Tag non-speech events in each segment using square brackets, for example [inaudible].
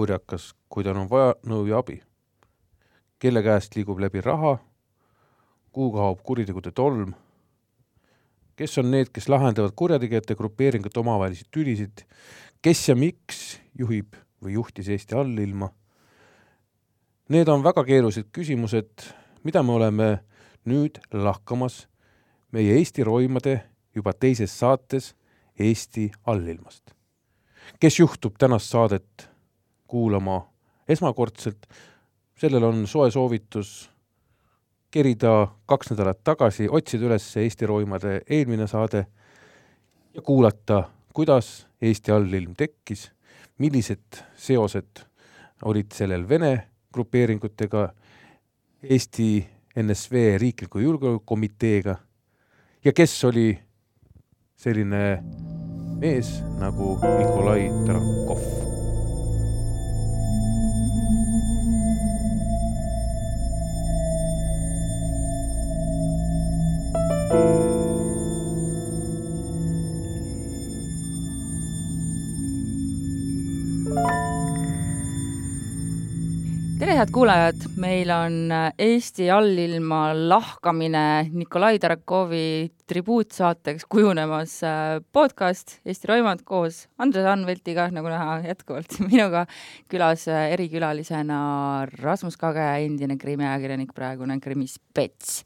kurjakas, kui tal on vaja nõu ja abi? kelle käest liigub läbi raha? kuhu kaob kuritegude tolm? kes on need, kes lahendavad kurjategijate grupeeringute omavahelisi tülisid? kes ja miks juhib või juhtis Eesti allilma? Need on väga keerulised küsimused, mida me oleme nüüd lahkamas meie Eesti roimade juba teises saates Eesti allilmast kes juhtub tänast saadet kuulama esmakordselt, sellel on soe soovitus kerida kaks nädalat tagasi, otsida üles Eesti roimade eelmine saade ja kuulata, kuidas Eesti allilm tekkis, millised seosed olid sellel Vene grupeeringutega, Eesti NSV Riikliku Julgeolekukomiteega ja kes oli selline mees nagu Nikolai Tarankov. Head kuulajad, meil on Eesti allilma lahkamine Nikolai Tarakovi tribuutsaateks kujunemas äh, podcast. Eesti Roimad koos Andres Anveltiga, nagu näha, jätkuvalt [laughs] minuga külas äh, erikülalisena Rasmus Kage, endine krimiajakirjanik, praegune krimispets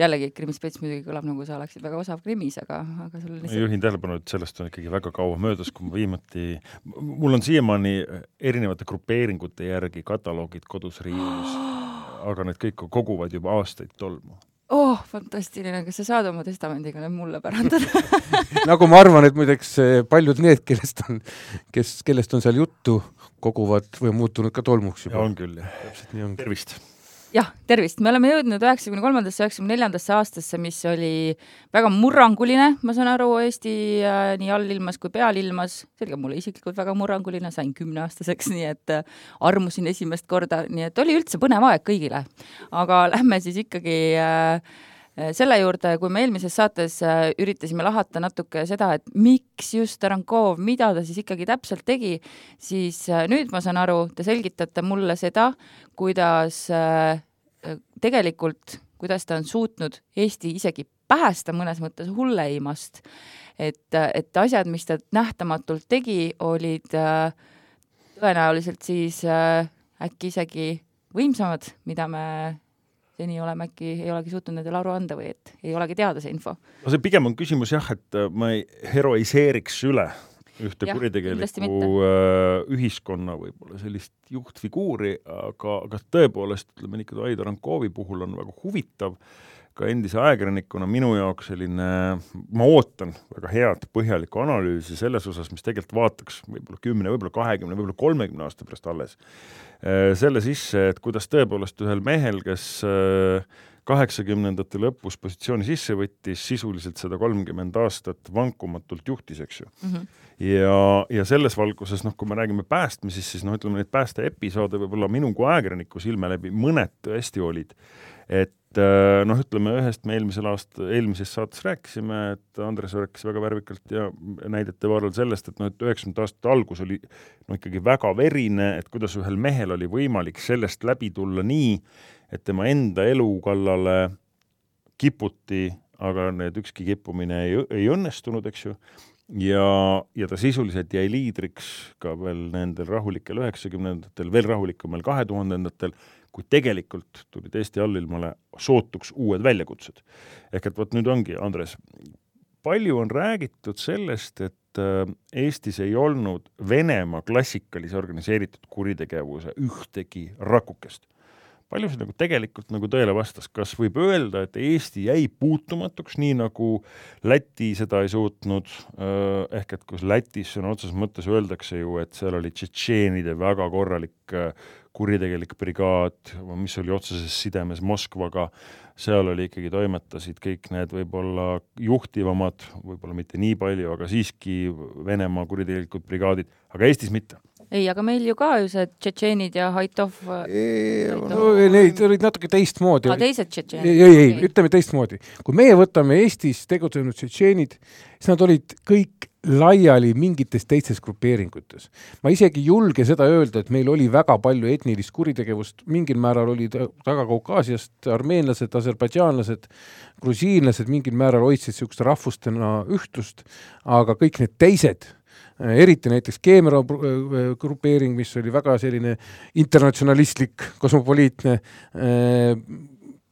jällegi, krimispets muidugi kõlab nagu sa oleksid väga osav krimis, aga, aga sul lihtsalt... ma juhin tähelepanu, et sellest on ikkagi väga kaua möödas, kui ma viimati, mul on siiamaani erinevate grupeeringute järgi kataloogid kodus riiulis, [gasps] aga need kõik koguvad juba aastaid tolmu oh, fantastiline, kas sa saad oma testamendiga need mulle pärandada [laughs] nagu ma arvan, et muideks eh, paljud need, kellest on, kes, kellest on seal juttu, koguvad või on muutunud ka tolmuks juba. on küll, jah. täpselt nii ongi. tervist jah, tervist, me oleme jõudnud üheksakümne kolmandasse, üheksakümne neljandasse aastasse, mis oli väga murranguline, ma saan aru, Eesti äh, nii allilmas kui pealilmas, see oli ka mulle isiklikult väga murranguline, sain kümneaastaseks, nii et äh, armusin esimest korda, nii et oli üldse põnev aeg kõigile. aga lähme siis ikkagi äh, selle juurde, kui me eelmises saates äh, üritasime lahata natuke seda, et miks just Tarankov, mida ta siis ikkagi täpselt tegi, siis äh, nüüd ma saan aru, te selgitate mulle seda, kuidas äh, tegelikult, kuidas ta on suutnud Eesti isegi päästa mõnes mõttes hulleimast. et, et asjad, mis ta nähtamatult tegi, olid tõenäoliselt siis äkki isegi võimsamad, mida me seni oleme äkki, ei olegi suutnud nendele aru anda või et ei olegi teada see info? no see pigem on küsimus jah, et ma ei heroiseeriks üle ühte ja, kuritegelikku äh, ühiskonna võib-olla sellist juhtfiguuri, aga, aga tõepoolest, ütleme Nikolai Tarankovi puhul on väga huvitav ka endise ajakirjanikuna minu jaoks selline, ma ootan väga head põhjalikku analüüsi selles osas, mis tegelikult vaataks võib-olla kümne, võib-olla kahekümne, võib-olla kolmekümne aasta pärast alles, äh, selle sisse, et kuidas tõepoolest ühel mehel, kes äh, kaheksakümnendate lõpus positsiooni sisse võttis, sisuliselt seda kolmkümmend aastat vankumatult juhtis, eks ju mm. -hmm. ja, ja selles valguses, noh, kui me räägime päästmisest, siis noh, ütleme neid päästeepisoode võib-olla minu kui ajakirjaniku silme läbi mõned tõesti olid. et noh, ütleme ühest me eelmisel aasta, eelmises saates rääkisime, et Andres rääkis väga värvikalt ja näidete varal sellest, et noh, et üheksakümnendate aastate algus oli no ikkagi väga verine, et kuidas ühel mehel oli võimalik sellest läbi tulla nii, et tema enda elu kallale kiputi, aga need ükski kippumine ei, ei õnnestunud, eks ju, ja, ja ta sisuliselt jäi liidriks ka veel nendel rahulikel üheksakümnendatel, veel rahulikumal kahe tuhandendatel, kuid tegelikult tulid Eesti allilmale sootuks uued väljakutsed. ehk et vot nüüd ongi, Andres, palju on räägitud sellest, et äh, Eestis ei olnud Venemaa klassikalise organiseeritud kuritegevuse ühtegi rakukest palju see nagu tegelikult nagu tõele vastas, kas võib öelda, et Eesti jäi puutumatuks, nii nagu Läti seda ei suutnud, ehk et kus Lätis sõna otseses mõttes öeldakse ju, et seal oli tšetšeenide väga korralik kuritegelik brigaad, mis oli otseses sidemes Moskvaga, seal oli ikkagi, toimetasid kõik need võib-olla juhtivamad, võib-olla mitte nii palju, aga siiski Venemaa kuritegelikud brigaadid, aga Eestis mitte ei, aga meil ju ka ju see tšetšeenid ja Haitov. no neid olid natuke teistmoodi. teised tšetšeenid? ei, ei, ei, ütleme teistmoodi. kui meie võtame Eestis tegutsenud tšetšeenid, siis nad olid kõik laiali mingites teistes grupeeringutes. ma isegi ei julge seda öelda, et meil oli väga palju etnilist kuritegevust, mingil määral olid taga Kaukaasiast armeenlased, aserbaidžaanlased, grusiinlased mingil määral hoidsid niisugust rahvustena ühtlust, aga kõik need teised eriti näiteks Keemero grupeering, mis oli väga selline internatsionalistlik, kosmopoliitne,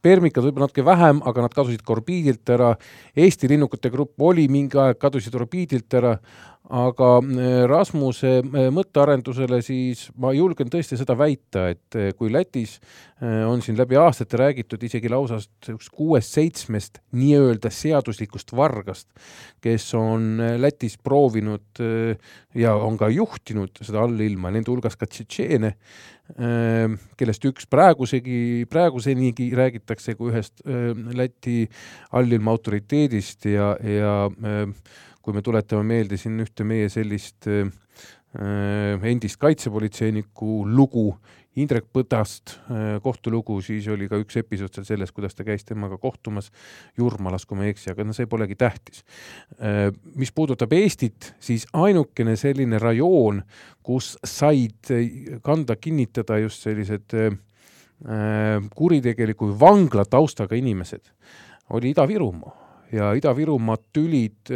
Permikad võib-olla natuke vähem, aga nad kadusid ka orbiidilt ära. Eesti linnukate grupp oli mingi aeg, kadusid orbiidilt ära, aga äh, Rasmuse äh, mõttearendusele siis ma julgen tõesti seda väita, et äh, kui Lätis on siin läbi aastate räägitud isegi lausa kuuest-seitsmest nii-öelda seaduslikust vargast, kes on Lätis proovinud ja on ka juhtinud seda allilma, nende hulgas ka tšetšeene, kellest üks praegusegi, praegusenigi räägitakse kui ühest Läti allilma autoriteedist ja, ja kui me tuletame meelde siin ühte meie sellist endist kaitsepolitseiniku lugu Indrek Põdast äh, kohtulugu, siis oli ka üks episood seal sellest, kuidas ta käis temaga kohtumas Jurmalas, kui ma ei eksi, aga no see polegi tähtis. Äh, mis puudutab Eestit, siis ainukene selline rajoon, kus said kanda kinnitada just sellised äh, kuritegeliku vangla taustaga inimesed, oli Ida-Virumaa ja Ida-Virumaad tülid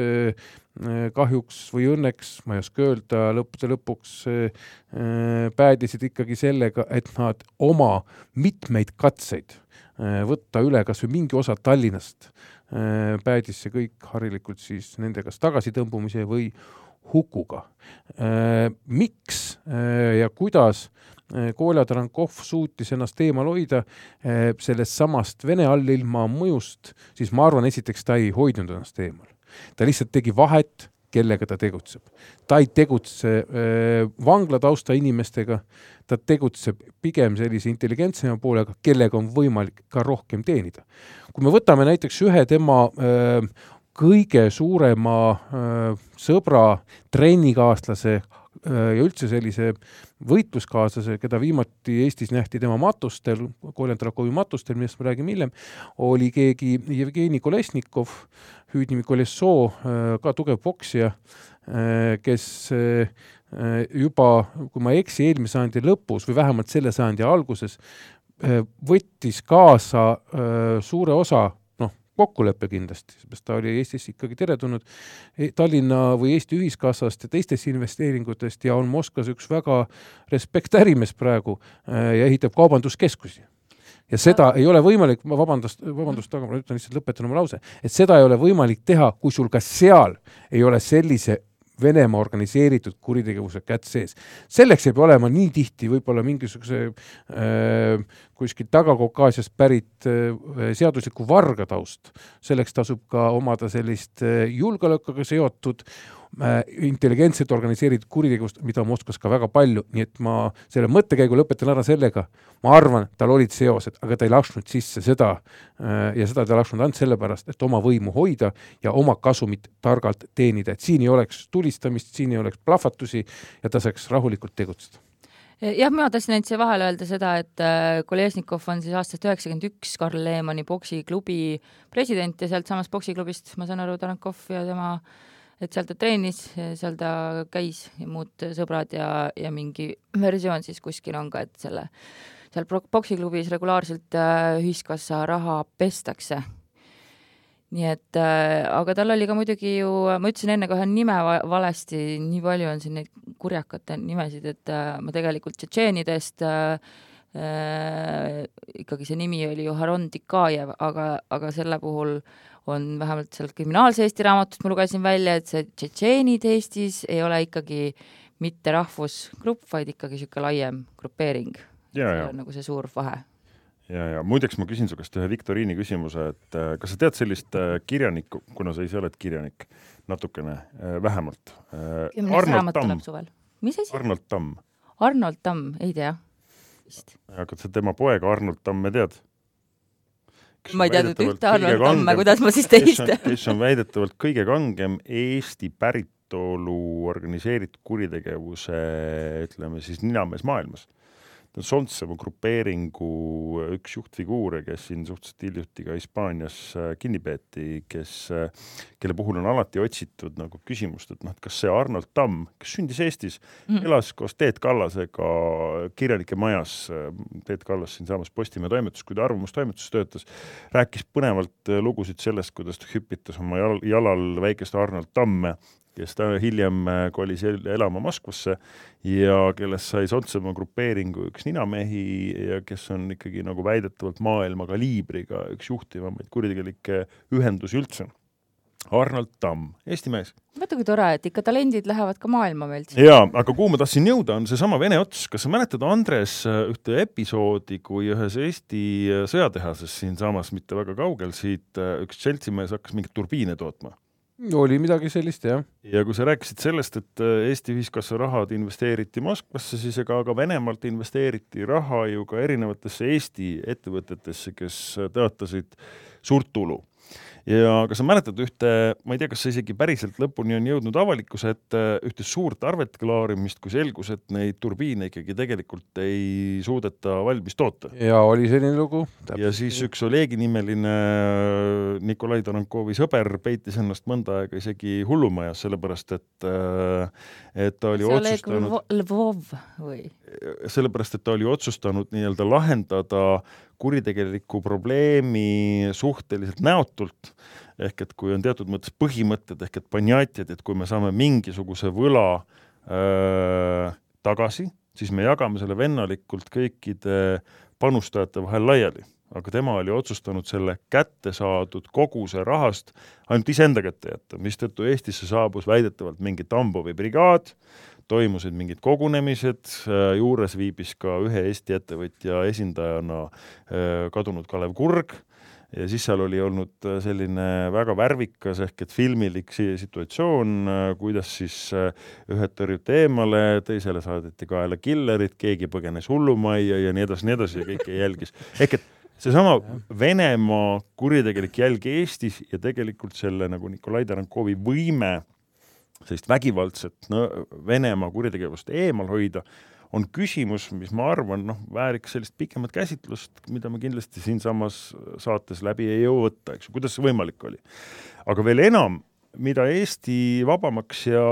Äh, kahjuks või õnneks, ma ei oska öelda, lõppude lõpuks äh, päädisid ikkagi sellega, et nad oma mitmeid katseid äh, võtta üle kas või mingi osa Tallinnast, päädis see kõik harilikult siis nende kas tagasitõmbumise või hukuga. Miks ja kuidas Kolja Trankov suutis ennast eemal hoida sellest samast Vene allilma mõjust, siis ma arvan, esiteks ta ei hoidnud ennast eemal ta lihtsalt tegi vahet, kellega ta tegutseb. ta ei tegutse äh, vangla tausta inimestega, ta tegutseb pigem sellise intelligentsema poolega, kellega on võimalik ka rohkem teenida. kui me võtame näiteks ühe tema äh, kõige suurema äh, sõbra, trennikaaslase ja üldse sellise võitluskaaslase, keda viimati Eestis nähti tema matustel, Koljan Trakovi matustel, millest me räägime hiljem, oli keegi Jevgeni Kolesnikov, hüüdnimi Kolessoo, äh, ka tugev poksija, äh, kes juba, kui ma ei eksi, eelmise sajandi lõpus või vähemalt selle sajandi alguses võttis kaasa suure osa kokkulepe kindlasti, sest ta oli Eestis ikkagi teretulnud e, Tallinna või Eesti Ühiskassast ja teistest investeeringutest ja on Moskvas üks väga respekt ärimees praegu äh, ja ehitab kaubanduskeskusi. Ja seda ei ole võimalik, ma vabandust, vabandust, aga ma ütlen lihtsalt, lõpetan oma lause, et seda ei ole võimalik teha, kui sul ka seal ei ole sellise Venemaa organiseeritud kuritegevuse kätt sees. selleks pea olema nii tihti võib-olla mingisuguse äh, kuskilt Taga-Kaukaasiast pärit äh, seadusliku varga taust, selleks tasub ka omada sellist äh, julgeolekuga seotud Äh, intelligentselt organiseeritud kuritegevust, mida Moskvas ka väga palju, nii et ma selle mõttekäigu lõpetan ära sellega, ma arvan, tal olid seosed, aga ta ei lasknud sisse seda äh, ja seda ta ei lasknud ainult sellepärast, et oma võimu hoida ja oma kasumit targalt teenida, et siin ei oleks tulistamist, siin ei oleks plahvatusi ja ta saaks rahulikult tegutseda. Jah, mina tahtsin ainult siia vahele öelda seda, et äh, Kolesnikov on siis aastast üheksakümmend üks Karl Lehmanni poksiklubi president ja sealtsamast poksiklubist, ma saan aru, Tarankov ja tema äh, et seal ta treenis, seal ta käis ja muud sõbrad ja, ja mingi versioon siis kuskil on ka, et selle, seal poksiklubis regulaarselt äh, ühiskassa raha pestakse. nii et äh,, aga tal oli ka muidugi ju, ma ütlesin enne kohe nime valesti, nii palju on siin neid kurjakate nimesid, et äh, ma tegelikult tšetšeenidest äh, äh, ikkagi see nimi oli ju Haron Dikajev, aga, aga selle puhul on vähemalt sealt kriminaalse Eesti raamatust ma lugesin välja, et see tšetšeenid Eestis ei ole ikkagi mitte rahvusgrupp, vaid ikkagi niisugune laiem grupeering. see on nagu see suur vahe ja, ja muideks ma küsin su käest ühe viktoriini küsimuse, et äh, kas sa tead sellist äh, kirjanikku, kuna sa ise oled kirjanik, natukene äh, vähemalt. kümnes raamat tuleb suvel. mis asi? Arnold Tamm. Arnold Tamm, ei tea vist. aga sa tema poega Arnold Tamme tead? Ma ei teadnud ühte Arnold Tamme, kuidas ma siis teist kes on väidetavalt kõige kangem Eesti päritolu organiseeritud kuritegevuse, ütleme siis ninamees maailmas Soltseva grupeeringu üks juhtfiguure, kes siin suhteliselt hiljuti ka Hispaanias äh, kinni peeti, kes, äh, kelle puhul on alati otsitud nagu küsimust, et noh, et kas see Arnold Tamm, kes sündis Eestis mm., elas koos Teet Kallasega kirjanike majas, äh, Teet Kallas siinsamas Postimehe toimetus, kui ta arvamustoimetuses töötas, rääkis põnevalt lugusid sellest, kuidas ta hüpitas oma jal, jalal väikest Arnold Tamme kes ta hiljem äh, kolis elama Moskvasse ja kellest sai Sotsema grupeeringu üks ninamehi ja kes on ikkagi nagu väidetavalt maailma kaliibriga üks juhtivamaid kuritegelikke ühendusi üldse. Arnold Tamm, Eesti mees. vaata kui tore, et ikka talendid lähevad ka maailmameelt. jaa, aga kuhu ma tahtsin jõuda, on seesama Vene ots. kas sa mäletad, Andres, äh, ühte episoodi, kui ühes Eesti äh, sõjatehases siinsamas, mitte väga kaugel siit, üks seltsimees hakkas mingeid turbiine tootma oli midagi sellist, jah. ja kui sa rääkisid sellest, et äh, Eesti Ühiskassa rahad investeeriti Moskvasse, siis ega ka Venemaalt investeeriti raha ju ka erinevatesse Eesti ettevõtetesse, kes tõotasid suurt tulu ja kas sa mäletad ühte, ma ei tea, kas see isegi päriselt lõpuni on jõudnud avalikkuse ette, ühte suurt arvete klaarimist, kui selgus, et neid turbiine ikkagi tegelikult ei suudeta valmis toota. ja oli selline lugu. ja siis üks Olegi nimeline äh, Nikolai Tarankovi sõber peitis ennast mõnda aega isegi hullumajas, sellepärast et, äh, et ta oli see otsustanud. Lvov või? sellepärast, et ta oli otsustanud nii-öelda lahendada kuritegeliku probleemi suhteliselt näotult, ehk et kui on teatud mõttes põhimõtted ehk et panjatjad, et kui me saame mingisuguse võla öö, tagasi, siis me jagame selle vennalikult kõikide panustajate vahel laiali. aga tema oli otsustanud selle kätte saadud koguse rahast ainult iseenda kätte jätta, mistõttu Eestisse saabus väidetavalt mingi Tambovi brigaad, toimusid mingid kogunemised, äh, juures viibis ka ühe Eesti ettevõtja esindajana äh, kadunud Kalev Kurg ja siis seal oli olnud äh, selline väga värvikas ehk et filmilik situatsioon, kuidas siis ühed tõrjuti eemale, teisele saadeti kaela killerid, keegi põgenes hullumajja ja nii edasi, nii edasi ja kõike jälgis. ehk et seesama Venemaa kuritegelik jälg Eestis ja tegelikult selle nagu Nikolai Tarankovi võime sellist vägivaldset no, Venemaa kuritegevust eemal hoida, on küsimus, mis ma arvan, noh, vääriks sellist pikemat käsitlust, mida me kindlasti siinsamas saates läbi ei jõua võtta, eks ju, kuidas see võimalik oli. aga veel enam, mida Eesti vabamaks ja,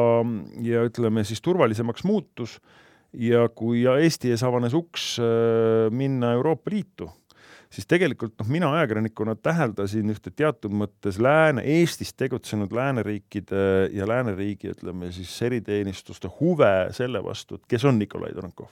ja ütleme siis turvalisemaks muutus ja kui Eesti ees avanes uks äh, minna Euroopa Liitu siis tegelikult noh, mina ajakirjanikuna täheldasin ühte teatud mõttes lääne, Eestis tegutsenud lääneriikide ja lääneriigi, ütleme siis eriteenistuste huve selle vastu, et kes on Nikolai Tarankov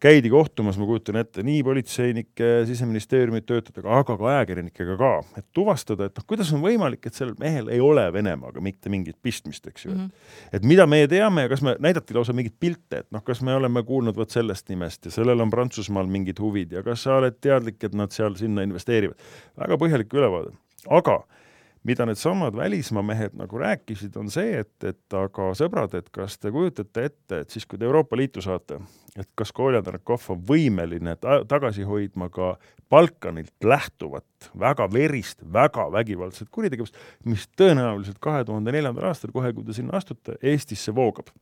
käidi kohtumas, ma kujutan ette, nii politseinike, siseministeeriumi töötajatega, aga ka ajakirjanikega ka, et tuvastada, et noh, kuidas on võimalik, et sellel mehel ei ole Venemaaga mitte mingit pistmist, eks ju mm. -hmm. et mida meie teame ja kas me, näidati lausa mingeid pilte, et noh, kas me oleme kuulnud vot sellest nimest ja sellel on Prantsusmaal mingid huvid ja kas sa oled teadlik, et nad seal sinna investeerivad. väga põhjalik ülevaade, aga mida needsamad välismaa mehed nagu rääkisid, on see, et, et aga sõbrad, et kas te kujutate ette, et siis, kui te Euroopa Liitu saate, et kas Kolja Tarakov on võimeline ta tagasi hoidma ka Balkanilt lähtuvat väga verist, väga vägivaldset kuritegevust, mis tõenäoliselt kahe tuhande neljandal aastal, kohe kui te sinna astute, Eestisse voogab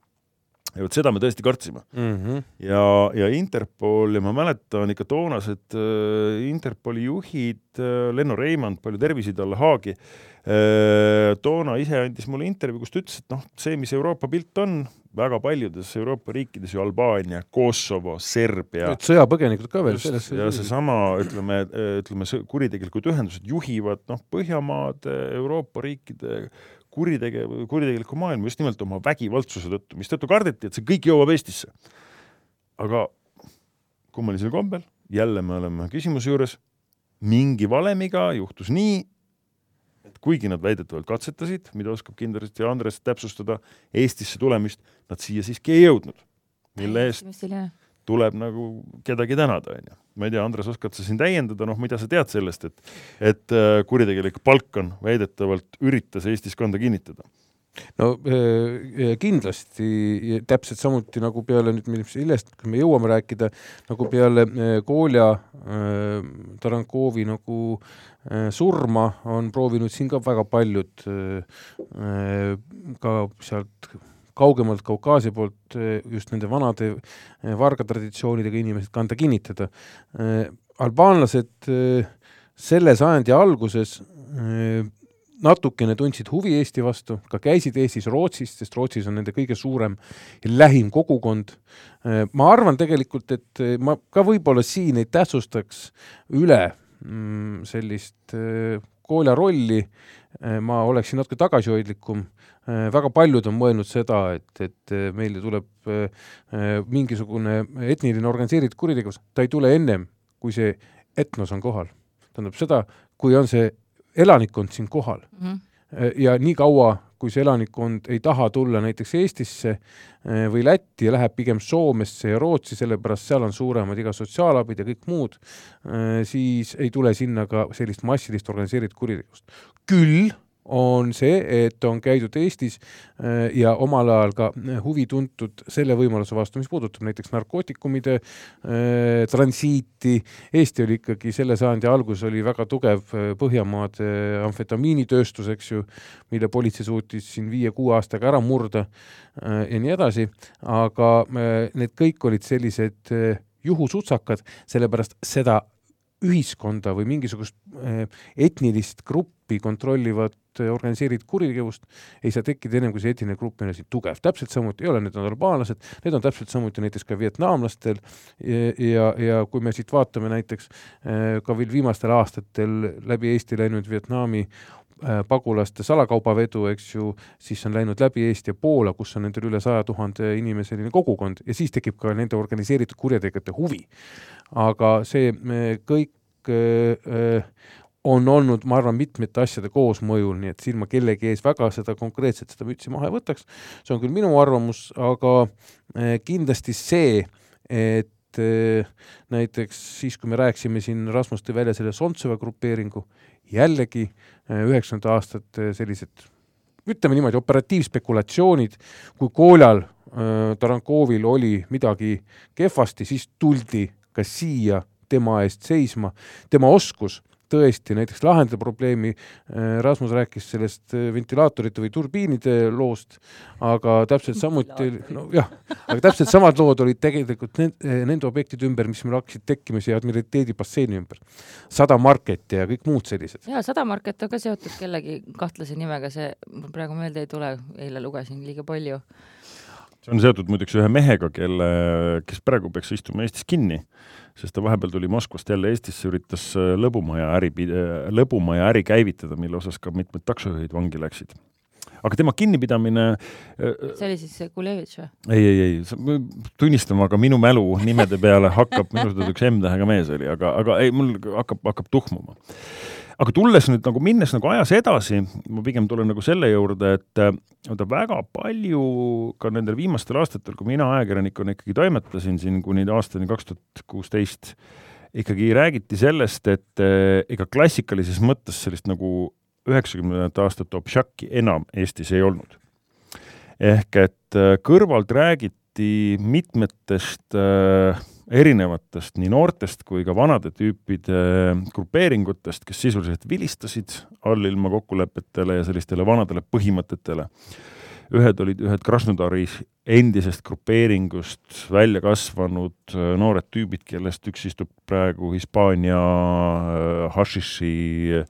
ja vot seda me tõesti kartsime mm. -hmm. ja, ja Interpol ja ma mäletan ikka toonased äh, Interpoli juhid äh,, Lenno Reimand, palju tervisi talle, Haagi äh,, toona ise andis mulle intervjuu, kus ta ütles, et noh, see, mis Euroopa pilt on, väga paljudes Euroopa riikides ju Albaania, Kosovo, Serbia. sõjapõgenikud ka veel ja seesama, ütleme, ütleme, kuritegelikud ühendused juhivad noh, Põhjamaade, Euroopa riikide kuritegev, kuritegeliku maailma just nimelt oma vägivaldsuse tõttu, mistõttu kardeti, et see kõik jõuab Eestisse. aga kummalisel kombel, jälle me oleme küsimuse juures, mingi valemiga juhtus nii, et kuigi nad väidetavalt katsetasid, mida oskab kindlasti Andres täpsustada, Eestisse tulemist, nad siia siiski ei jõudnud, mille eest tuleb nagu kedagi tänada, on ju ma ei tea, Andres, oskad sa siin täiendada, noh, mida sa tead sellest, et et kuritegelik Balkan väidetavalt üritas Eestis kanda kinnitada? no kindlasti täpselt samuti nagu peale nüüd, millest me jõuame rääkida, nagu peale Kolja Tarankovi nagu surma on proovinud siin ka väga paljud ka sealt kaugemalt Kaukaasia poolt just nende vanade vargatraditsioonidega inimesed kanda kinnitada. albaanlased selle sajandi alguses natukene tundsid huvi Eesti vastu, ka käisid Eestis Rootsis, sest Rootsis on nende kõige suurem ja lähim kogukond. ma arvan tegelikult, et ma ka võib-olla siin ei tähtsustaks üle mm, sellist Kolja rolli, ma oleksin natuke tagasihoidlikum, väga paljud on mõelnud seda, et, et meile tuleb äh, mingisugune etniline organiseeritud kuritegevus, ta ei tule ennem, kui see etnos on kohal. tähendab seda, kui on see elanikkond siin kohal mm. -hmm. ja nii kaua, kui see elanikkond ei taha tulla näiteks Eestisse äh, või Lätti ja läheb pigem Soomesse ja Rootsi, sellepärast seal on suuremad iga sotsiaalabid ja kõik muud, äh, siis ei tule sinna ka sellist massilist organiseeritud kuritegevust. Küll on see, et on käidud Eestis äh, ja omal ajal ka äh, huvi tuntud selle võimaluse vastu, mis puudutab näiteks narkootikumide äh, transiiti. Eesti oli ikkagi selle sajandi alguses oli väga tugev Põhjamaade amfetamiinitööstus, eks ju, mille politsei suutis siin viie-kuue aastaga ära murda ja nii edasi, aga need kõik olid sellised juhusutsakad, sellepärast seda ühiskonda või mingisugust etnilist gruppi kontrollivat Äh, organiseeritud kuritegevust ei saa tekkida ennem, kui see etniline grupp on siin tugev. täpselt samuti ei ole, need on albaanlased, need on täpselt samuti näiteks ka vietnamlastel ja, ja, ja kui me siit vaatame näiteks äh, ka veel viimastel aastatel läbi Eesti läinud Vietnami pagulaste salakaubavedu, eks ju, siis on läinud läbi Eesti ja Poola, kus on nendel üle saja tuhande inimeseline kogukond ja siis tekib ka nende organiseeritud kurjategijate huvi. aga see kõik äh, on olnud, ma arvan, mitmete asjade koosmõjul, nii et siin ma kellegi ees väga seda konkreetselt seda mütsi maha ei võtaks. see on küll minu arvamus, aga kindlasti see, et eh, näiteks siis, kui me rääkisime siin, Rasmus tõi välja selle Sontseva grupeeringu, jällegi eh, üheksakümnendate aastate sellised ütleme niimoodi, operatiivspekulatsioonid, kui Koljal äh,, Tarankovil oli midagi kehvasti, siis tuldi ka siia tema eest seisma, tema oskus tõesti näiteks lahendada probleemi, äh, Rasmus rääkis sellest äh, ventilaatorite või turbiinide loost, aga täpselt samuti, nojah, aga täpselt samad lood olid tegelikult nende, äh, nende objektide ümber, mis meil hakkasid tekkima siia Admiraliteedi basseini ümber. Sada Market ja kõik muud sellised. jaa, Sada Market on ka seotud kellegi kahtlase nimega, see mul praegu meelde ei tule, eile lugesin liiga palju see on seotud muideks ühe mehega, kelle, kes praegu peaks istuma Eestis kinni, sest ta vahepeal tuli Moskvast jälle Eestisse, üritas äh, lõbumaja äri, äh, lõbumaja äri käivitada, mille osas ka mitmed taksojuhid vangi läksid. Aga tema kinnipidamine äh, see oli siis Kulevitš või? ei, ei, ei, tunnistama, aga minu mälu nimede peale hakkab, minu arust üks M-tähega mees oli, aga, aga ei, mul hakkab, hakkab tuhmuma aga tulles nüüd nagu minnes nagu ajas edasi, ma pigem tulen nagu selle juurde, et vaata väga palju ka nendel viimastel aastatel, kui mina ajakirjanikuna ikkagi toimetasin siin kuni aastani kaks tuhat kuusteist, ikkagi räägiti sellest, et ega klassikalises mõttes sellist nagu üheksakümnendate aastate obšaki enam Eestis ei olnud. ehk et kõrvalt räägiti mitmetest äh, erinevatest nii noortest kui ka vanade tüüpide grupeeringutest, kes sisuliselt vilistasid allilma kokkulepetele ja sellistele vanadele põhimõtetele. ühed olid ühed Krasnodari endisest grupeeringust välja kasvanud äh, noored tüübid, kellest üks istub praegu Hispaania äh, hašiši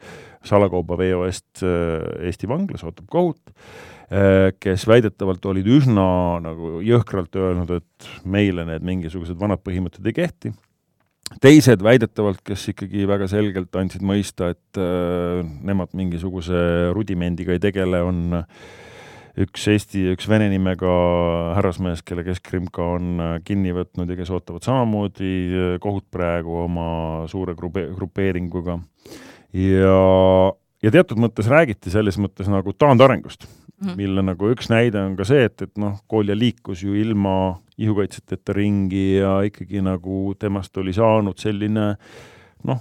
salakaubaveo eest äh, Eesti vanglas, ootab kohut Äh, kes väidetavalt olid üsna nagu jõhkralt öelnud, et meile need mingisugused vanad põhimõtted ei kehti. teised väidetavalt, kes ikkagi väga selgelt andsid mõista, et äh, nemad mingisuguse rudimendiga ei tegele, on üks Eesti ja üks vene nimega härrasmees, kelle Kesk-Krimka on äh, kinni võtnud ja kes ootavad samamoodi kohut praegu oma suure grupe-, grupeeringuga. ja ja teatud mõttes räägiti selles mõttes nagu taandarengust mm, -hmm. mille nagu üks näide on ka see, et, et noh, Kolja liikus ju ilma ihukaitseteta ringi ja ikkagi nagu temast oli saanud selline noh,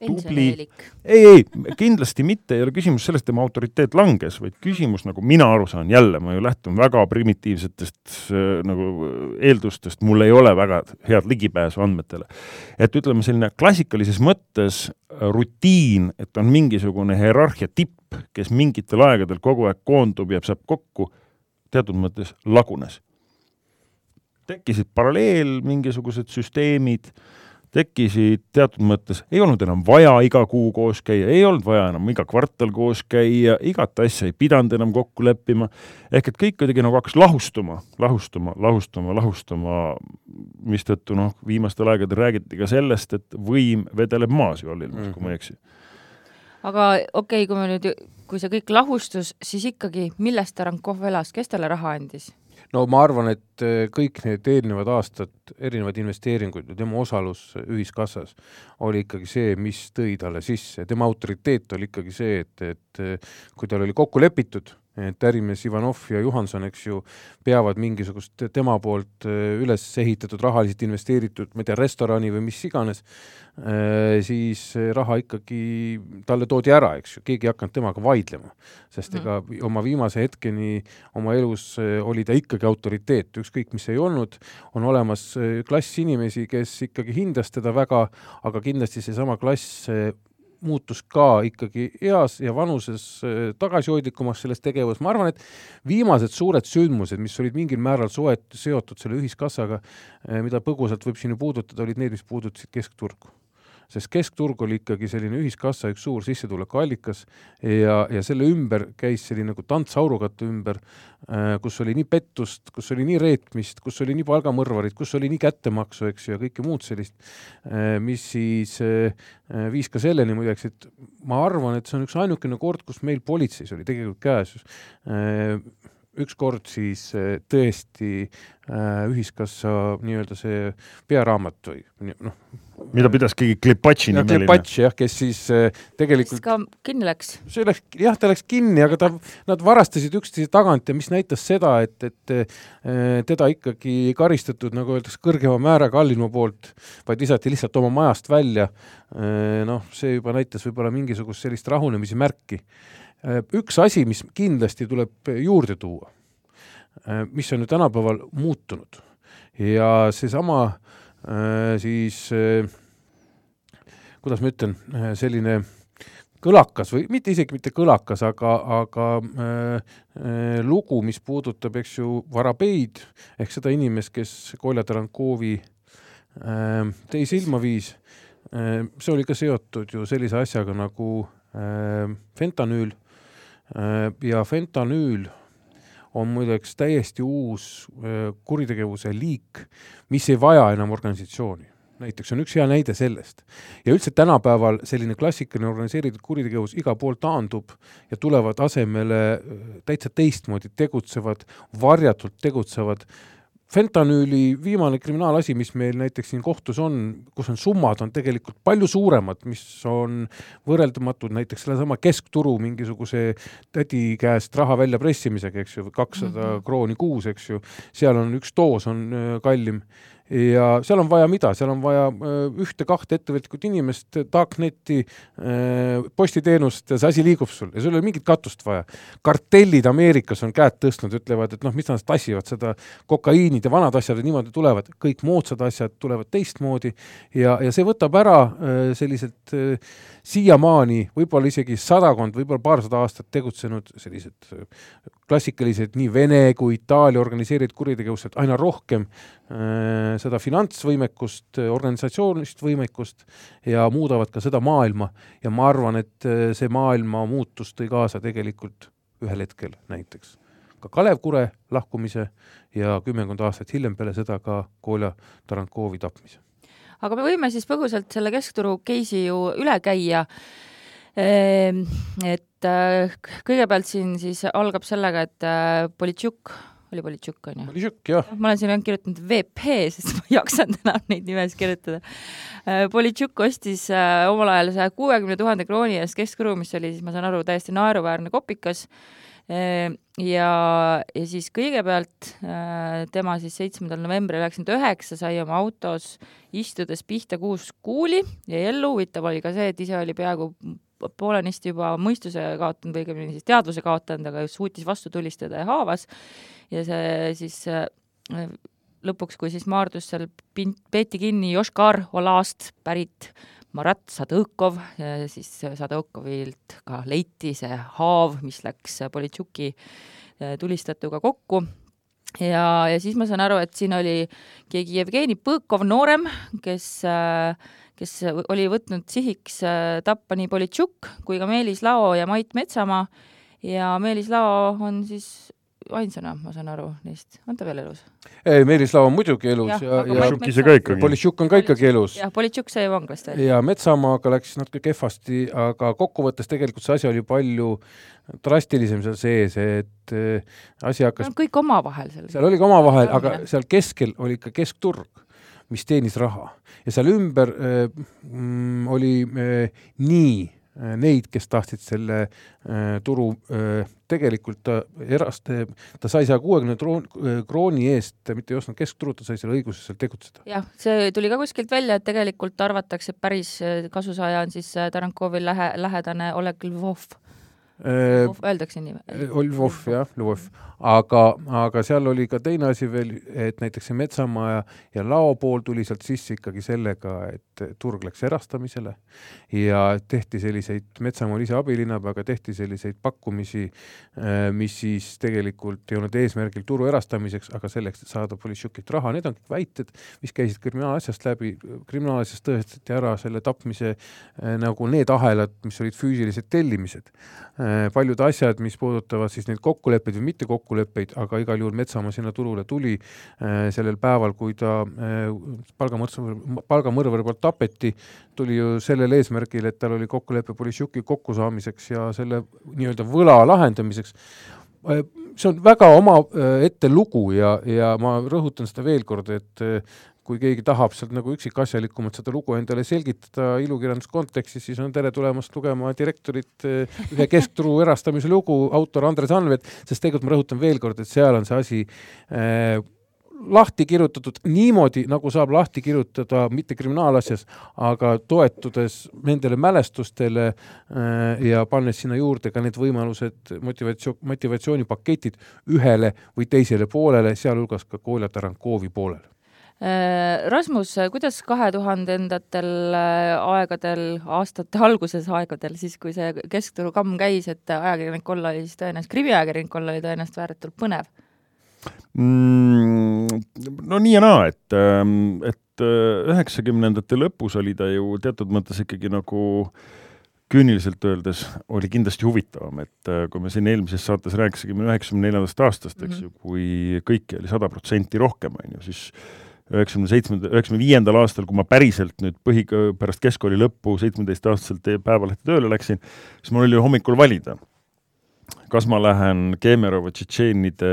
tubli, ei, ei, kindlasti mitte, ei ole küsimus selles, et tema autoriteet langes, vaid küsimus, nagu mina aru saan, jälle ma ju lähtun väga primitiivsetest äh, nagu eeldustest, mul ei ole väga head ligipääsu andmetele. et ütleme, selline klassikalises mõttes äh, rutiin, et on mingisugune hierarhia tipp, kes mingitel aegadel kogu aeg koondub ja saab kokku, teatud mõttes lagunes. tekkisid paralleel mingisugused süsteemid tekkisid teatud mõttes, ei olnud enam vaja iga kuu koos käia, ei olnud vaja enam iga kvartal koos käia, igat asja ei pidanud enam kokku leppima, ehk et kõik kuidagi nagu hakkas lahustuma, lahustuma, lahustuma, lahustuma, mistõttu noh, viimastel aegadel räägiti ka sellest, et võim vedeleb maas ju all ilmas mm, -hmm. kui ma ei eksi. aga okei okay,, kui me nüüd, kui see kõik lahustus, siis ikkagi, millest Tarankov elas, kes talle raha andis? No ma arvan, et äh, kõik need eelnevad aastad, erinevaid investeeringuid ja tema osalus ühiskassas oli ikkagi see, mis tõi talle sisse, tema autoriteet oli ikkagi see, et, et äh, kui tal oli kokku lepitud et ärimees Ivanov ja Johanson, eks ju, peavad mingisugust tema poolt äh, üles ehitatud, rahaliselt investeeritud, ma ei tea, restorani või mis iganes, äh, siis raha ikkagi talle toodi ära, eks ju, keegi ei hakanud temaga vaidlema. sest mm ega oma viimase hetkeni oma elus äh, oli ta ikkagi autoriteet, ükskõik mis ei olnud, on olemas klass inimesi, kes ikkagi hindas teda väga, aga kindlasti seesama klass muutus ka ikkagi eas ja vanuses äh, tagasihoidlikumaks selles tegevuses, ma arvan, et viimased suured sündmused, mis olid mingil määral soet-, seotud selle ühiskassaga, äh, mida põgusalt võib siin ju puudutada, olid need, mis puudutasid keskturgu sest keskturg oli ikkagi selline ühiskassa üks suur sissetulekuallikas ja, ja selle ümber käis selline nagu tants aurukatte ümber, äh, kus oli nii pettust, kus oli nii reetmist, kus oli nii palgamõrvarit, kus oli nii kättemaksu, eks ju, ja kõike muud sellist, äh, mis siis äh, viis ka selleni muideks, et ma arvan, et see on üks ainukene kord, kus meil politseis oli tegelikult käes ükskord siis tõesti ühiskassa nii-öelda see pearaamat või noh, mida pidas keegi Klepatši nimeline. Klepatš jah, kes siis äh, tegelikult. ka kinni läks. see läks, jah, ta läks kinni, aga ta, nad varastasid üksteise tagant ja mis näitas seda, et, et äh, teda ikkagi karistatud, nagu öeldakse, kõrgema määraga allilma poolt, vaid visati lihtsalt oma majast välja. Äh, noh, see juba näitas võib-olla mingisugust sellist rahunemise märki. üks asi, mis kindlasti tuleb juurde tuua, mis on ju tänapäeval muutunud ja seesama Äh, siis äh, kuidas ma ütlen, äh, selline kõlakas või mitte isegi mitte kõlakas, aga, aga äh, lugu, mis puudutab, eks ju, Varabeid ehk seda inimest, kes Kolja Tarankovi äh, teie silma viis äh,. see oli ka seotud ju sellise asjaga nagu äh, fentanüül äh, ja fentanüül on muideks täiesti uus kuritegevuse liik, mis ei vaja enam organisatsiooni näiteks on üks hea näide sellest. ja üldse tänapäeval selline klassikaline organiseeritud kuritegevus igal pool taandub ja tulevad asemele täitsa teistmoodi tegutsevad, varjatult tegutsevad fentanüüli viimane kriminaalasi, mis meil näiteks siin kohtus on, kus on summad, on tegelikult palju suuremad, mis on võrreldamatud näiteks sellesama keskturu mingisuguse tädi käest raha väljapressimisega, eks ju, kakssada mm -hmm. krooni kuus, eks ju, seal on üks doos on äh, kallim ja seal on vaja mida, seal on vaja äh, ühte-kahte ettevõtlikut inimest, darkneti, äh, postiteenust ja see asi liigub sul ja sul ei ole mingit katust vaja. kartellid Ameerikas on käed tõstnud, ütlevad, et noh, mis nad tassivad seda kokaiinid ja vanad asjad ja niimoodi tulevad, kõik moodsad asjad tulevad teistmoodi ja, ja see võtab ära äh, sellised siiamaani võib-olla isegi sadakond, võib-olla paarsada aastat tegutsenud sellised klassikalised nii Vene kui Itaalia organiseeritud kuritegevused aina rohkem äh, seda finantsvõimekust, organisatsioonilist võimekust ja muudavad ka seda maailma ja ma arvan, et äh, see maailma muutus tõi kaasa tegelikult ühel hetkel näiteks ka Kalev Kure lahkumise ja kümmekond aastat hiljem peale seda ka Kolja Tarankovi tapmise aga me võime siis põgusalt selle keskturu case'i ju üle käia. Ehm, et äh, kõigepealt siin siis algab sellega, et äh, Politšuk oli Politšuk, on ju? Politšuk, jah. ma olen siin ainult kirjutanud VP, sest ma [laughs] ei jaksanud enam neid nimesid kirjutada. Äh, Politšuk ostis äh, omal ajal saja kuuekümne tuhande krooni eest keskkõru, mis oli siis, ma saan aru, täiesti naeruväärne kopikas Ehm, ja, ja siis kõigepealt äh, tema siis seitsmendal novembril üheksakümmend üheksa sai oma autos istudes pihta kuus kuuli ja ellu, huvitav oli ka see, et ise oli peaaegu poolenisti juba mõistuse kaotanud õigemini siis teadvuse kaotanud, aga suutis vastu tulistada ja haavas. ja see siis äh, lõpuks, kui siis Maardus seal peeti kinni Joškar Olast pärit Marat Sadõkov, siis Sadõkovilt ka leiti see haav, mis läks Politšuki eh, tulistatuga kokku ja, ja siis ma saan aru, et siin oli keegi Jevgeni Põkov noorem, kes, kes oli võtnud sihiks eh, tappa nii Politšuk kui ka Meelis Lao ja Mait Metsamaa. Ja Meelis Lao on siis ainsana, ma saan aru, neist, on ta veel elus? ei, Meelis Lau on muidugi elus ja, ja, ja Politšuk ise ka ikkagi. Politšuk on ka ikkagi elus. jah, Politšuk sai vanglast välja. ja Metsamaaga läks natuke kehvasti, aga kokkuvõttes tegelikult see asi oli palju drastilisem seal sees, et äh, asi hakkas no, kõik omavahel seal. seal oli ka omavahel, aga seal keskel oli ikka keskturg, mis teenis raha ja seal ümber äh, oli äh, nii neid, kes tahtsid selle äh, turu äh, tegelikult ta erast-, ta sai saja kuuekümne krooni eest, mitte ei ostnud keskturult, ta sai selle õiguse seal tegutseda. jah, see tuli ka kuskilt välja, et tegelikult arvatakse, et päris kasusaaja on siis Tarankovil lähe, lähedane Oleg Lvov Öeldakse nii? Lvov, jah, Lvov. aga, aga seal oli ka teine asi veel, et näiteks see Metsamaa ja, Lao pool tuli sealt sisse ikkagi sellega, et turg läks erastamisele ja tehti selliseid, Metsamaa oli ise abilinnapea, aga tehti selliseid pakkumisi, äh, mis siis tegelikult ei olnud eesmärgil turu erastamiseks, aga selleks, et saada Politšukilt raha, need on kõik väited, mis käisid kriminaalasjast läbi, kriminaalasjas tõestati ära selle tapmise äh, nagu need ahelad, mis olid füüsilised tellimised Äh, paljud asjad, mis puudutavad siis neid kokkuleppeid või mitte kokkuleppeid, aga igal juhul Metsamaa sinna turule tuli äh, sellel päeval, kui ta äh, palgamõrvar, palgamõrvari poolt tapeti, tuli ju sellel eesmärgil, et tal oli kokkulepe Politšuki kokkusaamiseks ja selle nii-öelda võla lahendamiseks. See on väga omaette lugu ja, ja ma rõhutan seda veel kord, et kui keegi tahab sealt nagu üksikasjalikumalt seda lugu endale selgitada ilukirjanduskontekstis, siis on tere tulemast lugema direktorit eh, ühe keskturu erastamise lugu, autor Andres Anvet, sest tegelikult ma rõhutan veel kord, et seal on see asi äh, lahti kirjutatud niimoodi, nagu saab lahti kirjutada mitte kriminaalasjas, aga toetudes nendele mälestustele äh, ja pannes sinna juurde ka need võimalused, motivatsioon, motivatsioonipaketid ühele või teisele poolele, sealhulgas ka Kolja Tarankovi poolele Rasmus, kuidas kahe tuhandendatel äh, aegadel, aastate alguses aegadel, siis kui see keskturu kamm käis, et ajakirjanik olla oli siis tõenäoliselt, krimiajakirjanik olla oli tõenäoliselt ääretult põnev mm,? no nii ja naa, et, ähm, et äh, üheksakümnendate lõpus oli ta ju teatud mõttes ikkagi nagu küüniliselt öeldes oli kindlasti huvitavam, et kui me siin eelmises saates rääkisime üheksakümne neljandast aastast, eks ju -hmm., kui kõiki oli sada protsenti rohkem, on ju, siis üheksakümne seitsmenda, üheksakümne viiendal aastal, kui ma päriselt nüüd põhi, pärast keskkooli lõppu seitsmeteistaastaselt Päevalehte tööle läksin, siis mul oli hommikul valida, kas ma lähen Kemerova tšetšeenide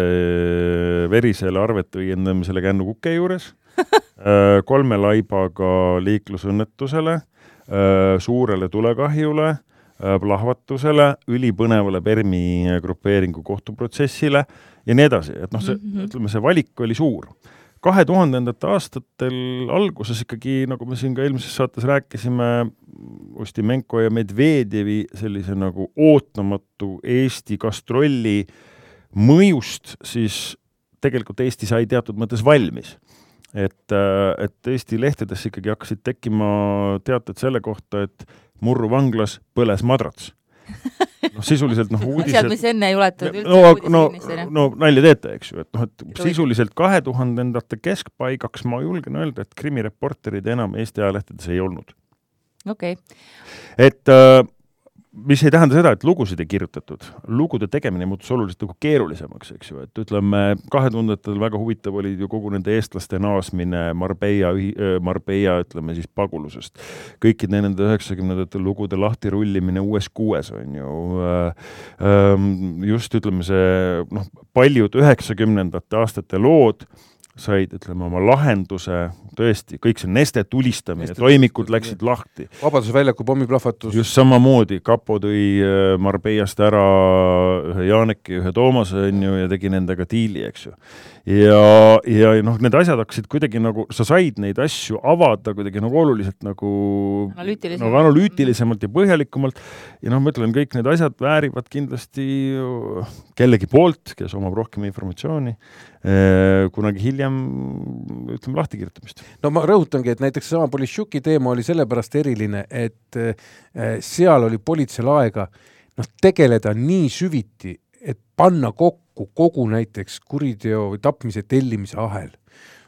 verisele arvete õiendamisele kännukuke juures [laughs] äh, kolme laibaga liiklusõnnetusele, äh, suurele tulekahjule, äh, plahvatusele, ülipõnevale Permi grupeeringu kohtuprotsessile ja nii edasi, et noh, see mm, -hmm. ütleme, see valik oli suur kahe tuhandendate aastatel alguses ikkagi, nagu me siin ka eelmises saates rääkisime, Ustimenko ja Medvedjevi sellise nagu ootamatu Eesti gastrolli mõjust, siis tegelikult Eesti sai teatud mõttes valmis. et, et Eesti lehtedesse ikkagi hakkasid tekkima teated selle kohta, et Murru vanglas põles madrats [laughs] [laughs] noh, sisuliselt noh, uudised asjad, mis enne ei ulatunud üldse no, no, no nalja teete, eks ju, et noh, et sisuliselt kahe tuhandendate keskpaigaks ma julgen öelda, et krimireporterid enam Eesti ajalehtedes ei olnud. okei okay.. et äh, mis ei tähenda seda, et lugusid ei kirjutatud, lugude tegemine muutus oluliselt nagu keerulisemaks, eks ju, et ütleme, kahe tuhandendatel väga huvitav oli ju kogu nende eestlaste naasmine Marbella, Marbella, ütleme siis pagulusest. kõikide nende üheksakümnendatel lugude lahtirullimine uues kuues on ju, just ütleme, see noh, paljud üheksakümnendate aastate lood said, ütleme, oma lahenduse, tõesti, kõik see neste tulistamine, toimikud läksid lahti. Vabaduse väljaku pommiplahvatus. just samamoodi, kapo tõi äh, Marbeiast ära ühe Janeki, ühe Toomase, on ju, ja tegi nendega diili, eks ju. Ja, ja noh, need asjad hakkasid kuidagi nagu, sa said neid asju avada kuidagi nagu oluliselt nagu analüütilisemalt nagu analüütilisemalt ja põhjalikumalt ja noh, ma ütlen, kõik need asjad väärivad kindlasti kellegi poolt, kes omab rohkem informatsiooni, äh, kunagi hiljem hiljem ütleme lahtikirjutamist. no ma rõhutangi, et näiteks seesama Politšuki teema oli sellepärast eriline, et eh, seal oli politseil aega noh, tegeleda nii süviti, et panna kokku kogu näiteks kuriteo või tapmise tellimise ahel.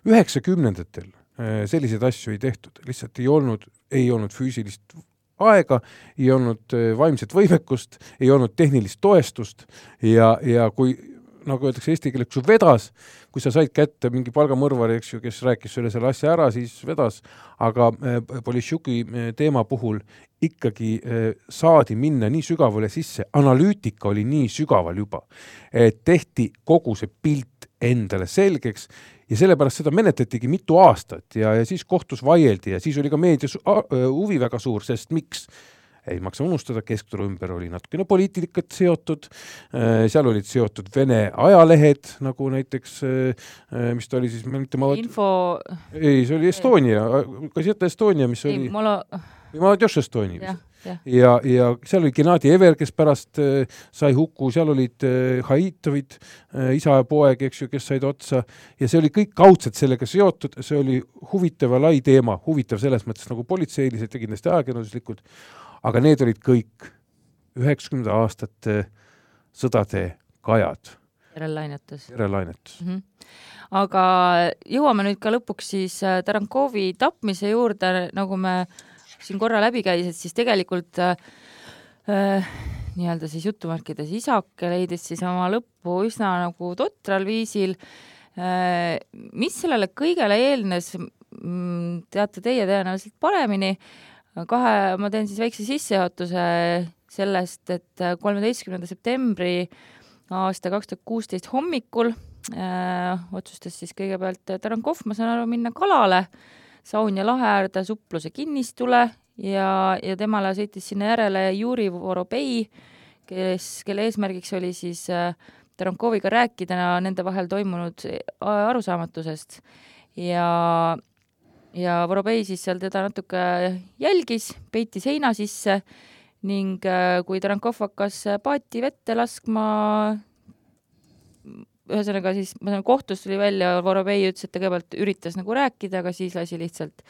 üheksakümnendatel eh, selliseid asju ei tehtud, lihtsalt ei olnud, ei olnud füüsilist aega, ei olnud eh, vaimset võimekust, ei olnud tehnilist toestust ja, ja kui nagu öeldakse eesti keeles, kui vedas, kui sa said kätte mingi palgamõrvari, eks ju, kes rääkis sulle selle asja ära, siis vedas, aga äh, Politšuki äh, teema puhul ikkagi äh, saadi minna nii sügavale sisse, analüütika oli nii sügaval juba, et tehti kogu see pilt endale selgeks ja sellepärast seda menetletigi mitu aastat ja, ja siis kohtus vaieldi ja siis oli ka meedias huvi väga suur, sest miks ei maksa unustada, keskturu ümber oli natukene poliitikat seotud, äh, seal olid seotud Vene ajalehed, nagu näiteks, äh, mis ta oli siis, mitte ma info ei, see oli Estonia, Gazeta Estonia, mis ei, oli? Molo... Maladjoš Estonia vist. Ja, ja, ja seal oli Gennadi Ever, kes pärast äh, sai huku, seal olid äh, Haitovid äh,, isa ja poeg, eks ju, kes said otsa. Ja see oli kõik kaudselt sellega seotud, see oli huvitav ja lai teema, huvitav selles mõttes nagu politseiliselt ja kindlasti ajakirjanduslikult aga need olid kõik üheksakümnenda aastate sõdade kajad. järellainetus. järellainetus mm. -hmm. aga jõuame nüüd ka lõpuks siis äh, Tarankovi tapmise juurde, nagu me siin korra läbi käis, et siis tegelikult äh, äh, nii-öelda siis jutumärkides isake leidis siis oma lõppu üsna nagu totral viisil äh,. mis sellele kõigele eelnes, teate teie tõenäoliselt paremini kahe, ma teen siis väikse sissejuhatuse sellest, et kolmeteistkümnenda septembri aasta kaks tuhat kuusteist hommikul äh, otsustas siis kõigepealt Tarankov, ma saan aru, minna kalale Saunja lahe äärde supluse kinnistule ja, ja temale sõitis sinna järele Juri Vorobei, kes, kelle eesmärgiks oli siis äh, Tarankoviga rääkida nende vahel toimunud arusaamatusest. Ja ja Vorobei siis seal teda natuke jälgis, peiti seina sisse ning äh, kui Tarankov hakkas paati vette laskma, ühesõnaga siis, ma saan, kohtus tuli välja, Vorobei ütles, et ta kõigepealt üritas nagu rääkida, aga siis lasi lihtsalt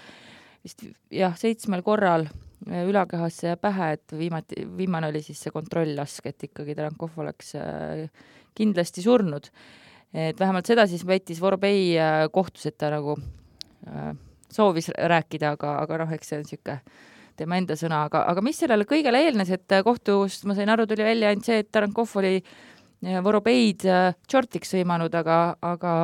vist jah, seitsmel korral äh, ülakehasse ja pähe, et viimati, viimane oli siis see kontrolllask, et ikkagi Tarankov oleks äh, kindlasti surnud. et vähemalt seda siis väitis Vorobei kohtus, et ta nagu soovis rääkida, aga, aga noh, eks see on niisugune tema enda sõna, aga, aga mis sellele kõigele eelnes, et kohtust, ma sain aru, tuli välja ainult see, et Tarankov oli eh, Vorobeid tšortiks eh, sõimanud, aga, aga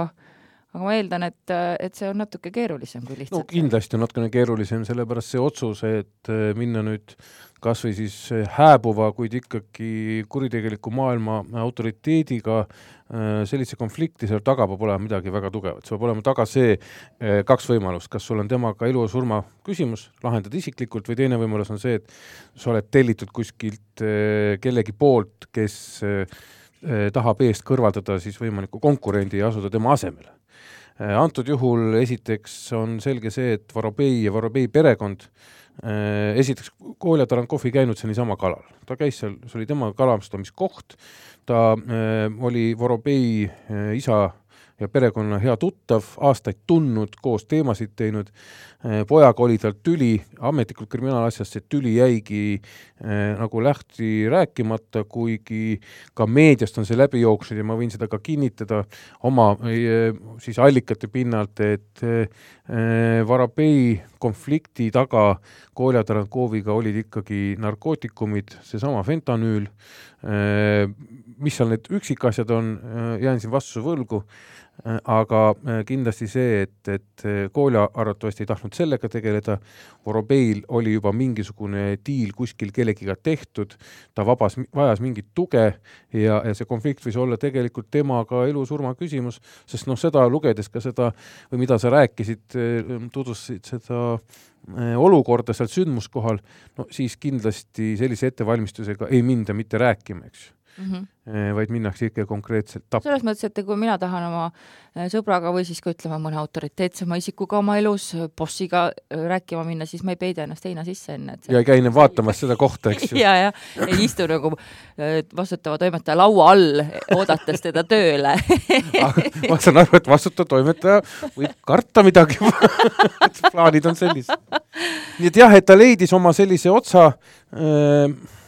aga ma eeldan, et, et see on natuke keerulisem kui lihtsalt no kindlasti on natukene keerulisem, sellepärast see otsus, et eh, minna nüüd kas või siis hääbuva, kuid ikkagi kuritegeliku maailma autoriteediga äh, sellise konflikti, seal taga peab olema midagi väga tugevat, seal peab olema taga see kaks võimalust, kas sul on temaga elu ja surma küsimus, lahendad isiklikult, või teine võimalus on see, et sa oled tellitud kuskilt kellegi poolt, kes tahab eest kõrvaldada siis võimaliku konkurendi ja asuda tema asemele antud juhul esiteks on selge see, et Vorobei ja Vorobei perekond äh, Äh, esiteks, Kolja Tarankov ei käinud seal niisama kalal, ta käis seal, see oli tema kalastamiskoht, ta äh, oli Vorobei äh, isa ja perekonna hea tuttav, aastaid tundnud, koos teemasid teinud, pojaga oli tal tüli, ametlikult kriminaalasjast see tüli jäigi äh, nagu lähti rääkimata, kuigi ka meediast on see läbi jooksnud ja ma võin seda ka kinnitada oma äh, siis allikate pinnalt, et äh, Varabei konflikti taga Kolja Tarankoviga olid ikkagi narkootikumid, seesama fentanüül, mis seal need üksikasjad on, jään siin vastuse võlgu. Äh, aga äh, kindlasti see, et, et äh, Kolja arvatavasti ei tahtnud sellega tegeleda, Vorobeil oli juba mingisugune diil kuskil kellegiga tehtud, ta vabas, vajas mingit tuge ja, ja see konflikt võis olla tegelikult temaga elu-surma küsimus, sest noh, seda lugedes ka seda või mida sa rääkisid, tutvustasid seda olukorda seal sündmuskohal, no siis kindlasti sellise ettevalmistusega ei minda mitte rääkima, eks mm, -hmm. vaid minnakse ikka konkreetselt tappa. selles mõttes, et kui mina tahan oma äh, sõbraga või siis ka ütleme, mõne autoriteetsema isikuga oma elus, äh, bossiga rääkima minna, siis ma ei peida ennast heina sisse enne, see... ja ei käi vaatamas seda kohta, eks ju [laughs] ja, ja ei istu nagu vastutava toimetaja laua all, oodates teda tööle [laughs] ma saan aru, et vastutav toimetaja võib karta midagi [laughs] plaanid on sellised. nii et jah, et ta leidis oma sellise otsa äh,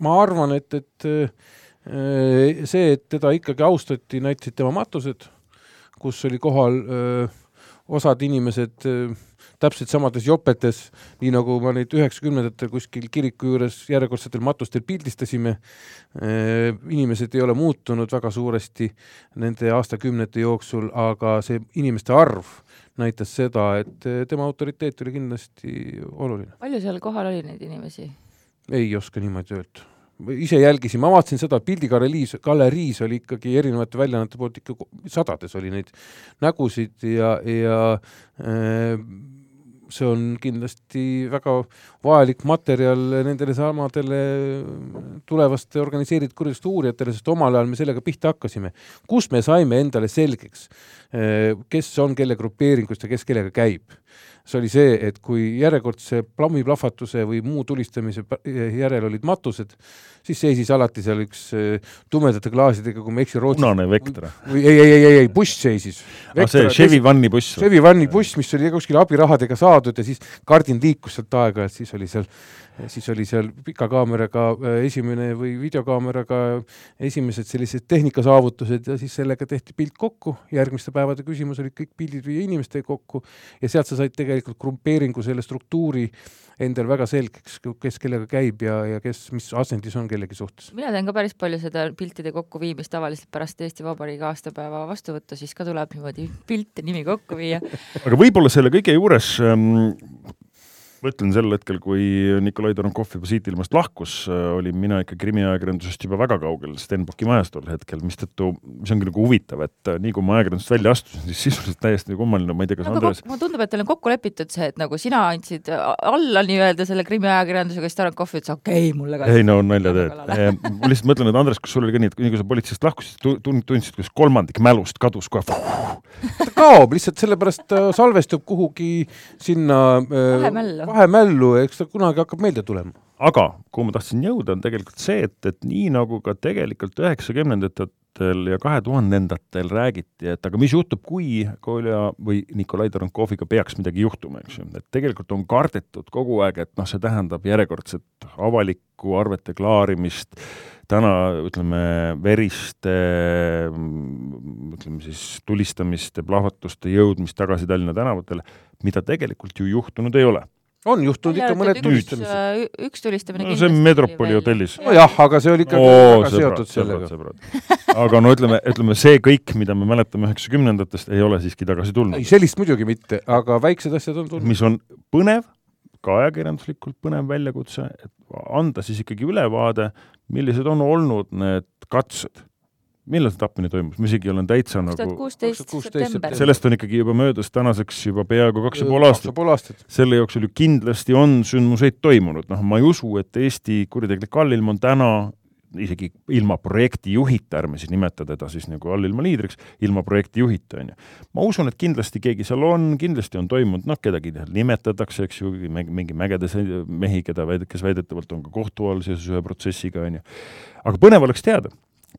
ma arvan, et, et äh, see, et teda ikkagi austati, näitasid tema matused, kus oli kohal öö, äh, osad inimesed öö, äh, täpselt samades jopetes, nii nagu ma neid üheksakümnendatel kuskil kiriku juures järjekordsetel matustel pildistasime. inimesed ei ole muutunud väga suuresti nende aastakümnete jooksul, aga see inimeste arv näitas seda, et tema autoriteet oli kindlasti oluline. palju seal kohal oli neid inimesi? Ei oska niimoodi öelda. ise jälgisin, ma vaatasin seda, pildigaleriis, galeriis oli ikkagi erinevate väljaannete poolt ikka sadades oli neid nägusid ja, ja äh, see on kindlasti väga vajalik materjal nendele samadele tulevaste organiseeritud kuritegude uurijatele, sest omal ajal me sellega pihta hakkasime. kus me saime endale selgeks, äh, kes on kelle grupeeringust ja kes kellega käib see oli see, et kui järjekordse plammiplahvatuse või muu tulistamise järel olid matused, siis seisis alati seal üks äh, tumedate klaasidega, kui ma ei eksi, Rootsi punane Vectra. või ei, ei, ei, ei, ei, buss seisis. Ah, see Chevy Vanni buss. Chevy Vanni buss, mis oli kuskil abirahadega saadud ja siis kardin liikus sealt aeg-ajalt, siis oli seal siis oli seal pika kaameraga äh, esimene või videokaameraga esimesed sellised tehnikasaavutused ja siis sellega tehti pilt kokku, järgmiste päevade küsimus oli kõik pildid viia inimestega kokku ja sealt sa said tegelikult grupeeringu selle struktuuri endal väga selgeks, kes kellega käib ja, ja kes, mis asendis on kellegi suhtes. mina teen ka päris palju seda piltide kokkuviimist tavaliselt pärast Eesti Vabariigi aastapäeva vastuvõttu, siis ka tuleb niimoodi [laughs] pilt ja nimi kokku viia. aga võib-olla selle kõige juures ähm, mõtlen sel hetkel, kui Nikolai Toronkov juba siit ilmast lahkus, äh, olin mina ikka krimiajakirjandusest juba väga kaugel Stenbocki majas tol hetkel, mistõttu see ongi nagu huvitav, et äh, nii kui ma ajakirjandusest välja astusin, siis sisuliselt täiesti kummaline, ma ei tea, kas no, Andres mulle tundub, et teil on kokku lepitud see, et nagu sina andsid alla nii-öelda selle krimiajakirjandusega, siis Toronkov ütles okei okay,, mulle ka. ei no nalja teed. ma lihtsalt mõtlen, et Andres, kas sul oli ka nii, et nii kui sa politseist lahkusid, tundsid, kuidas kolmandik mälust kadus kohe ta kaob lihtsalt sellepärast äh, salvestub kuhugi sinna vahemällu vahemällu, eks ta kunagi hakkab meelde tulema. aga kuhu ma tahtsin jõuda, on tegelikult see, et, et nii nagu ka tegelikult üheksakümnendatel ja kahe tuhandendatel räägiti, et aga mis juhtub, kui Kolja või Nikolai Tarankoviga peaks midagi juhtuma, eks ju, et tegelikult on kardetud kogu aeg, et noh, see tähendab järjekordset avalikku arvete klaarimist, täna ütleme, veriste ütleme siis tulistamiste, plahvatuste jõudmist tagasi Tallinna tänavatele, mida tegelikult ju juhtunud ei ole on juhtunud ikka mõned tulistamised. Äh, üks tulistamine no see on Metropoli hotellis. nojah, aga see oli ikkagi Oo, väga sõbrad, seotud sellega. aga no ütleme, ütleme see kõik, mida me mäletame üheksakümnendatest, ei ole siiski tagasi tulnud. ei, sellist muidugi mitte, aga väiksed asjad on tulnud. mis on põnev, ka ajakirjanduslikult põnev väljakutse, et anda siis ikkagi ülevaade, millised on olnud need katsed millal see tapmine toimus, ma isegi olen täitsa nagu sellest on ikkagi juba möödas tänaseks juba peaaegu kaks ja pool aastat. aastat.. selle jooksul ju kindlasti on sündmuseid toimunud, noh, ma ei usu, et Eesti kuritegelik allilm on täna isegi ilma projektijuhita, ärme siis nimeta teda siis nagu allilma liidriks, ilma projektijuhita, on ju. ma usun, et kindlasti keegi seal on, kindlasti on toimunud, noh, kedagi nimetatakse, eks ju, mingi mägedes mehi, keda väid-, kes väidetavalt on ka kohtu all seoses ühe protsessiga, on ju. aga põnev oleks teada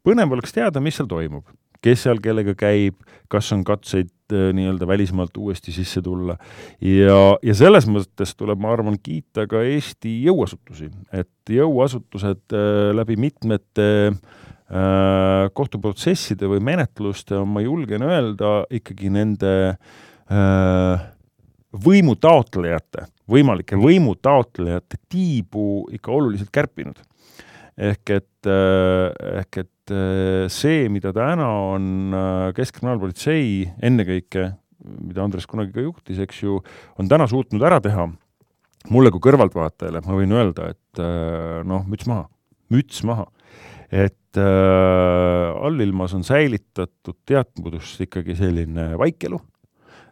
põnev oleks teada, mis seal toimub, kes seal kellega käib, kas on katseid äh, nii-öelda välismaalt uuesti sisse tulla. Ja, ja selles mõttes tuleb, ma arvan, kiita ka Eesti jõuasutusi, et jõuasutused äh, läbi mitmete äh, kohtuprotsesside või menetluste, ma julgen öelda, ikkagi nende äh, võimutaotlejate, võimalike võimutaotlejate tiibu ikka oluliselt kärpinud. ehk et, ehk et see, mida täna on Keskkriminaalpolitsei ennekõike, mida Andres kunagi ka juhtis, eks ju, on täna suutnud ära teha, mulle kui kõrvaltvaatajale. Ma võin öelda, et noh, müts maha, müts maha. Et äh, allilmas on säilitatud teadvus ikkagi selline vaikelu,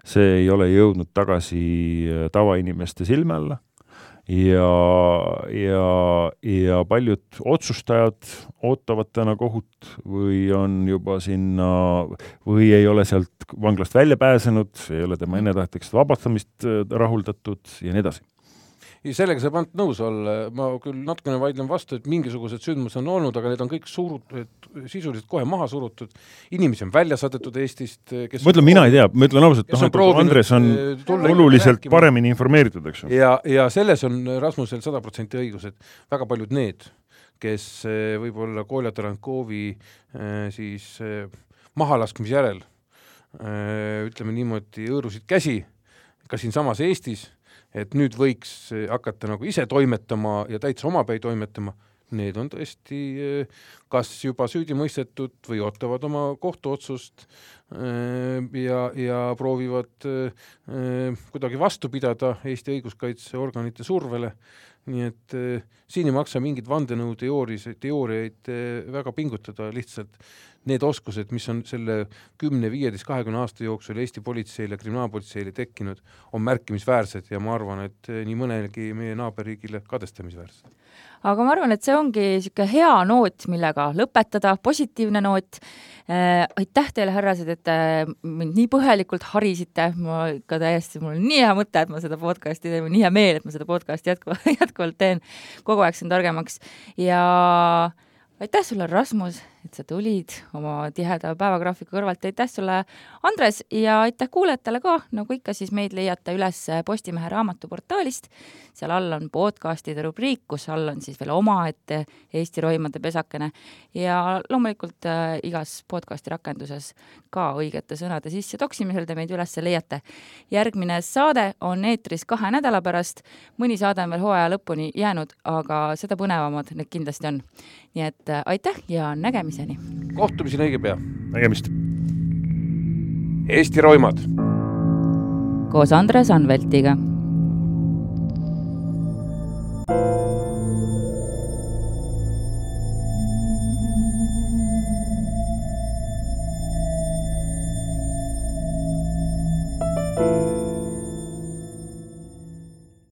see ei ole jõudnud tagasi äh, tavainimeste silme alla ja, ja, ja paljud otsustajad ootavad täna kohut või on juba sinna või ei ole sealt vanglast välja pääsenud, ei ole tema ennetahtlikust vabastamist äh, rahuldatud ja nii edasi sellega saab ainult nõus olla, ma küll natukene vaidlen vastu, et mingisugused sündmused on olnud, aga need on kõik surutud, sisuliselt kohe maha surutud, inimesi on välja saadetud Eestist, kes ma ütlen, mina ei tea, ma ütlen ausalt, noh, et Andres on äh, oluliselt rääkima. paremini informeeritud, eks ju. ja, ja selles on Rasmusel sada protsenti õigus, et väga paljud need, kes äh, võib-olla Kolja Tarankovi äh, siis mahalaskmise järel ütleme niimoodi, hõõrusid käsi ka siinsamas Eestis et nüüd võiks eh, hakata nagu ise toimetama ja täitsa omapäi toimetama, need on tõesti eh, kas juba süüdi mõistetud või ootavad oma kohtuotsust eh, ja, ja proovivad kuidagi vastu pidada Eesti õiguskaitseorganite survele. nii et siin ei maksa mingeid vandenõuteooriaid, teooriaid väga pingutada, lihtsalt need oskused, mis on selle kümne, viieteist, kahekümne aasta jooksul Eesti politseile, kriminaalpolitseile tekkinud, on märkimisväärsed ja ma arvan, et nii mõnelegi meie naaberriigile kadestamisväärsed. aga ma arvan, et see ongi niisugune hea noot, millega lõpetada, positiivne noot äh,. aitäh teile, härrased, et te mind nii põhjalikult harisite, ma ikka täiesti, mul on nii hea mõte, et ma seda podcast'i teen, nii hea meel, et ma seda podcast'i jätkuvalt, [laughs] jätkuvalt teen, kogu aeg saan targemaks ja aitäh sulle, Rasmus et sa tulid oma tiheda päevagraafiku kõrvalt, aitäh sulle, Andres, ja aitäh kuulajatele ka, nagu ikka, siis meid leiate üles Postimehe raamatuportaalist, seal all on podcastide rubriik, kus all on siis veel omaette Eesti roimade pesakene ja loomulikult äh, igas podcasti rakenduses ka õigete sõnade sisse toksimisel te meid üles leiate. järgmine saade on eetris kahe nädala pärast, mõni saade on veel hooaja lõpuni jäänud, aga seda põnevamad need kindlasti on. nii et äh, aitäh ja nägemist! Kohtumiseni. kohtumiseni õige pea. nägemist. Eesti roimad. koos Andres Anveltiga